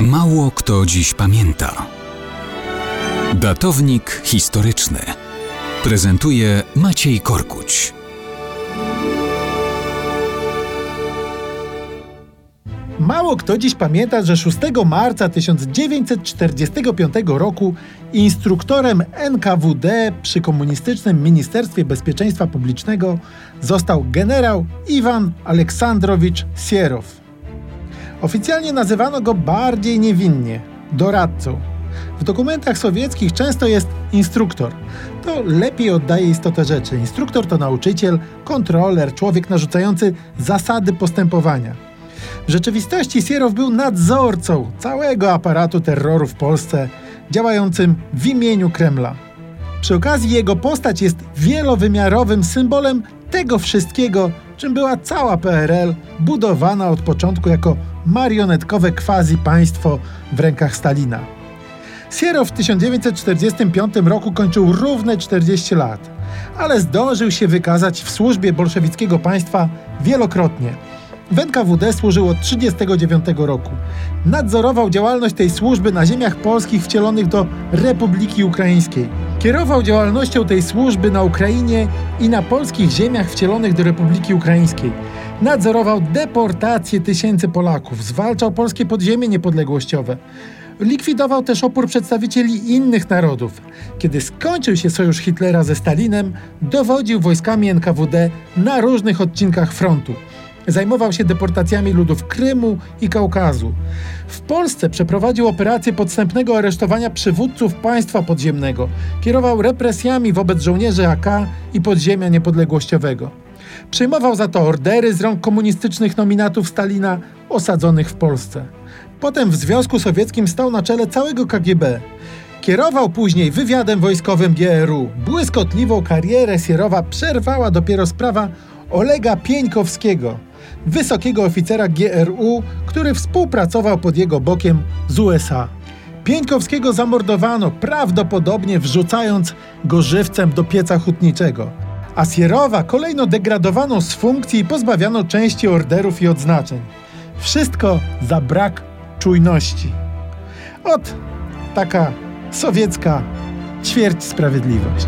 Mało kto dziś pamięta. Datownik historyczny prezentuje Maciej Korkuć. Mało kto dziś pamięta, że 6 marca 1945 roku instruktorem NKWD przy Komunistycznym Ministerstwie Bezpieczeństwa Publicznego został generał Iwan Aleksandrowicz Sierow. Oficjalnie nazywano go bardziej niewinnie doradcą. W dokumentach sowieckich często jest instruktor. To lepiej oddaje istotę rzeczy. Instruktor to nauczyciel, kontroler, człowiek narzucający zasady postępowania. W rzeczywistości Sierow był nadzorcą całego aparatu terroru w Polsce, działającym w imieniu Kremla. Przy okazji jego postać jest wielowymiarowym symbolem tego wszystkiego, czym była cała PRL, budowana od początku jako marionetkowe quasi państwo w rękach Stalina. Sierow w 1945 roku kończył równe 40 lat, ale zdążył się wykazać w służbie bolszewickiego państwa wielokrotnie. W NKWD służył od 1939 roku. Nadzorował działalność tej służby na ziemiach polskich wcielonych do Republiki Ukraińskiej. Kierował działalnością tej służby na Ukrainie i na polskich ziemiach wcielonych do Republiki Ukraińskiej. Nadzorował deportację tysięcy Polaków, zwalczał polskie podziemie niepodległościowe. Likwidował też opór przedstawicieli innych narodów. Kiedy skończył się sojusz Hitlera ze Stalinem, dowodził wojskami NKWD na różnych odcinkach frontu. Zajmował się deportacjami ludów Krymu i Kaukazu. W Polsce przeprowadził operację podstępnego aresztowania przywódców państwa podziemnego. Kierował represjami wobec żołnierzy AK i podziemia niepodległościowego. Przyjmował za to ordery z rąk komunistycznych nominatów Stalina osadzonych w Polsce. Potem w Związku Sowieckim stał na czele całego KGB. Kierował później wywiadem wojskowym GRU. Błyskotliwą karierę Sierowa przerwała dopiero sprawa Olega Pieńkowskiego, wysokiego oficera GRU, który współpracował pod jego bokiem z USA. Pieńkowskiego zamordowano, prawdopodobnie wrzucając go żywcem do pieca hutniczego. A Sierowa kolejno degradowano z funkcji i pozbawiano części orderów i odznaczeń. Wszystko za brak czujności. Ot, taka sowiecka ćwierć sprawiedliwość.